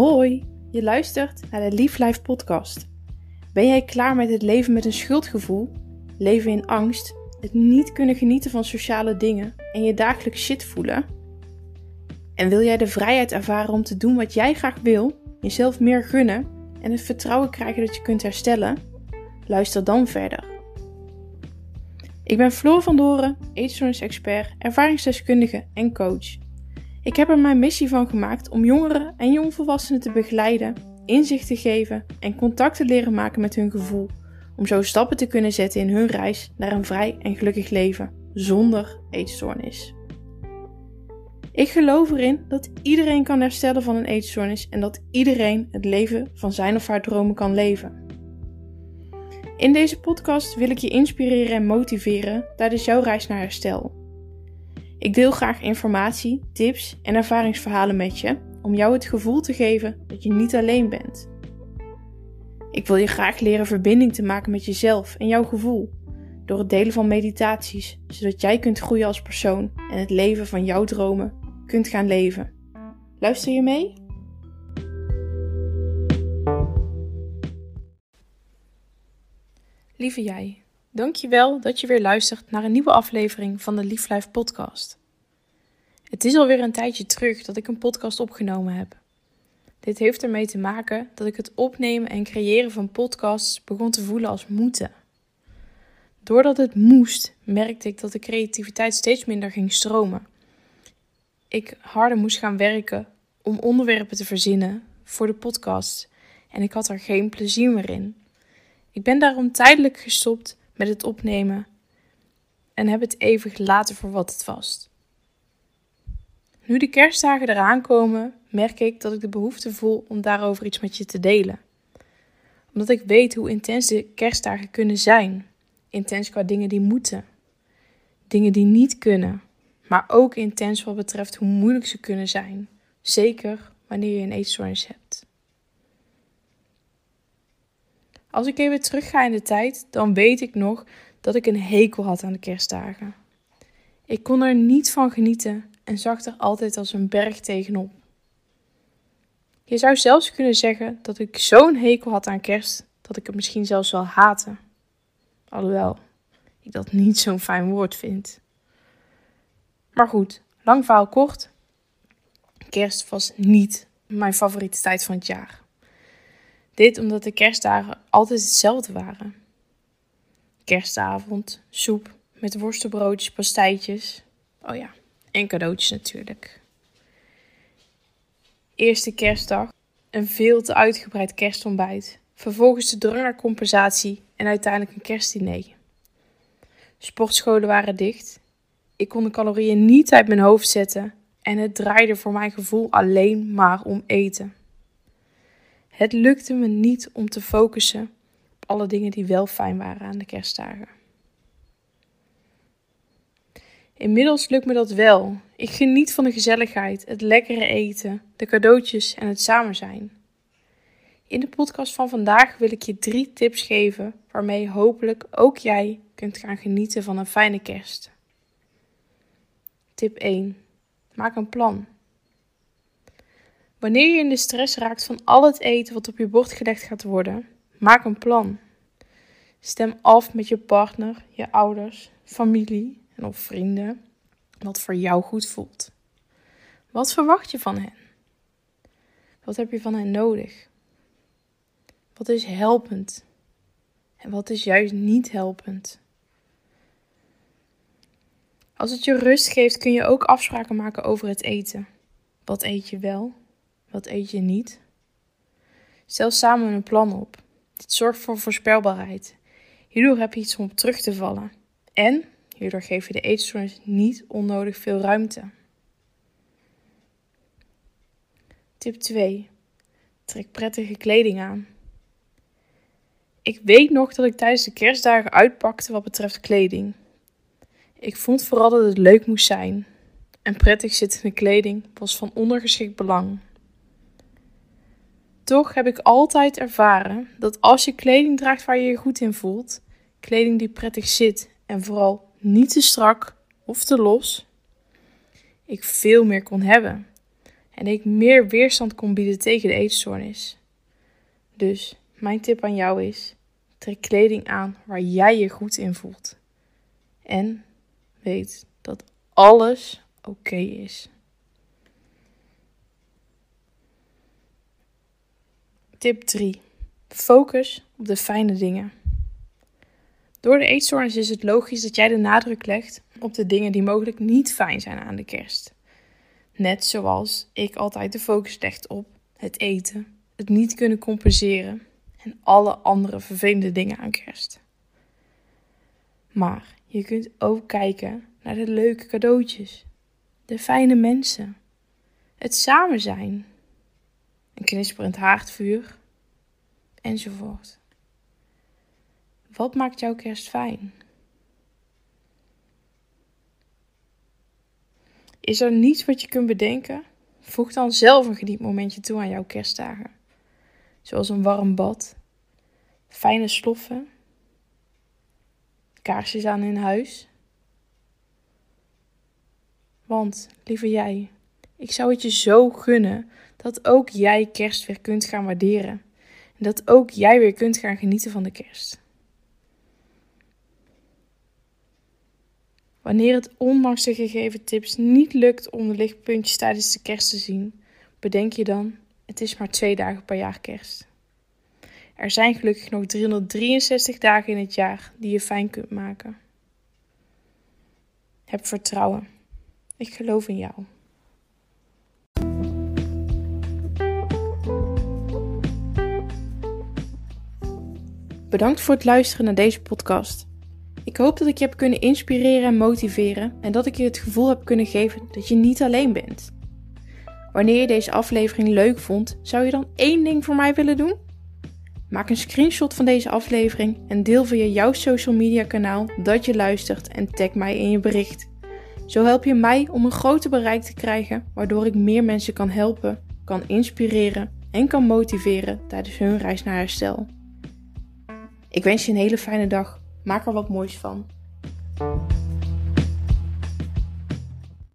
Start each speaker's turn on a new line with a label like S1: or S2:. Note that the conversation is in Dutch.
S1: Hoi, je luistert naar de Lief Life podcast. Ben jij klaar met het leven met een schuldgevoel, leven in angst, het niet kunnen genieten van sociale dingen en je dagelijks shit voelen? En wil jij de vrijheid ervaren om te doen wat jij graag wil, jezelf meer gunnen en het vertrouwen krijgen dat je kunt herstellen? Luister dan verder. Ik ben Floor van Doren, eetstoornis-expert, ervaringsdeskundige en coach. Ik heb er mijn missie van gemaakt om jongeren en jongvolwassenen te begeleiden, inzicht te geven en contact te leren maken met hun gevoel, om zo stappen te kunnen zetten in hun reis naar een vrij en gelukkig leven zonder eetstoornis. Ik geloof erin dat iedereen kan herstellen van een eetstoornis en dat iedereen het leven van zijn of haar dromen kan leven. In deze podcast wil ik je inspireren en motiveren tijdens jouw reis naar herstel. Ik deel graag informatie, tips en ervaringsverhalen met je om jou het gevoel te geven dat je niet alleen bent. Ik wil je graag leren verbinding te maken met jezelf en jouw gevoel door het delen van meditaties, zodat jij kunt groeien als persoon en het leven van jouw dromen kunt gaan leven. Luister je mee? Lieve jij, dankjewel dat je weer luistert naar een nieuwe aflevering van de Lief Life podcast. Het is alweer een tijdje terug dat ik een podcast opgenomen heb. Dit heeft ermee te maken dat ik het opnemen en creëren van podcasts begon te voelen als moeten. Doordat het moest, merkte ik dat de creativiteit steeds minder ging stromen. Ik harder moest gaan werken om onderwerpen te verzinnen voor de podcast en ik had er geen plezier meer in. Ik ben daarom tijdelijk gestopt met het opnemen en heb het even gelaten voor wat het was. Nu de kerstdagen eraan komen, merk ik dat ik de behoefte voel om daarover iets met je te delen. Omdat ik weet hoe intens de kerstdagen kunnen zijn. Intens qua dingen die moeten, dingen die niet kunnen, maar ook intens wat betreft hoe moeilijk ze kunnen zijn. Zeker wanneer je een eetstoornis hebt. Als ik even terugga in de tijd, dan weet ik nog dat ik een hekel had aan de kerstdagen. Ik kon er niet van genieten en zag er altijd als een berg tegenop. Je zou zelfs kunnen zeggen dat ik zo'n hekel had aan kerst dat ik het misschien zelfs wel haatte. Alhoewel ik dat niet zo'n fijn woord vind. Maar goed, lang verhaal kort. Kerst was niet mijn favoriete tijd van het jaar. Dit omdat de kerstdagen altijd hetzelfde waren. Kerstavond, soep met worstenbroodjes, pastijtjes. Oh ja, en cadeautjes natuurlijk. Eerste kerstdag, een veel te uitgebreid kerstontbijt. Vervolgens de drang naar compensatie en uiteindelijk een kerstdiner. Sportscholen waren dicht. Ik kon de calorieën niet uit mijn hoofd zetten en het draaide voor mijn gevoel alleen maar om eten. Het lukte me niet om te focussen op alle dingen die wel fijn waren aan de kerstdagen. Inmiddels lukt me dat wel. Ik geniet van de gezelligheid, het lekkere eten, de cadeautjes en het samen zijn. In de podcast van vandaag wil ik je drie tips geven waarmee hopelijk ook jij kunt gaan genieten van een fijne kerst. Tip 1. Maak een plan. Wanneer je in de stress raakt van al het eten wat op je bord gelegd gaat worden, maak een plan. Stem af met je partner, je ouders, familie of vrienden wat voor jou goed voelt. Wat verwacht je van hen? Wat heb je van hen nodig? Wat is helpend? En wat is juist niet helpend? Als het je rust geeft, kun je ook afspraken maken over het eten. Wat eet je wel? Wat eet je niet? Stel samen een plan op. Dit zorgt voor voorspelbaarheid. Hierdoor heb je iets om op terug te vallen. En Hierdoor geef je de eetstoornis niet onnodig veel ruimte. Tip 2. Trek prettige kleding aan. Ik weet nog dat ik tijdens de kerstdagen uitpakte wat betreft kleding. Ik vond vooral dat het leuk moest zijn. En prettig zittende kleding was van ondergeschikt belang. Toch heb ik altijd ervaren dat als je kleding draagt waar je je goed in voelt, kleding die prettig zit en vooral niet te strak of te los, ik veel meer kon hebben. en ik meer weerstand kon bieden tegen de eetstoornis. Dus mijn tip aan jou is: trek kleding aan waar jij je goed in voelt. En weet dat alles oké is. Tip 3. Focus op de fijne dingen. Door de eetstoornis is het logisch dat jij de nadruk legt op de dingen die mogelijk niet fijn zijn aan de kerst. Net zoals ik altijd de focus leg op het eten, het niet kunnen compenseren en alle andere vervelende dingen aan kerst. Maar je kunt ook kijken naar de leuke cadeautjes, de fijne mensen, het samen zijn, een knisperend haardvuur enzovoort. Wat maakt jouw kerst fijn? Is er niets wat je kunt bedenken? Voeg dan zelf een genietmomentje toe aan jouw kerstdagen. Zoals een warm bad, fijne sloffen, kaarsjes aan in huis. Want, lieve jij, ik zou het je zo gunnen dat ook jij kerst weer kunt gaan waarderen. En dat ook jij weer kunt gaan genieten van de kerst. Wanneer het ondanks de gegeven tips niet lukt om de lichtpuntjes tijdens de kerst te zien, bedenk je dan: het is maar twee dagen per jaar kerst. Er zijn gelukkig nog 363 dagen in het jaar die je fijn kunt maken. Heb vertrouwen. Ik geloof in jou. Bedankt voor het luisteren naar deze podcast. Ik hoop dat ik je heb kunnen inspireren en motiveren en dat ik je het gevoel heb kunnen geven dat je niet alleen bent. Wanneer je deze aflevering leuk vond, zou je dan één ding voor mij willen doen? Maak een screenshot van deze aflevering en deel via jouw social media kanaal dat je luistert en tag mij in je bericht. Zo help je mij om een groter bereik te krijgen, waardoor ik meer mensen kan helpen, kan inspireren en kan motiveren tijdens hun reis naar herstel. Ik wens je een hele fijne dag. Maak er wat moois van.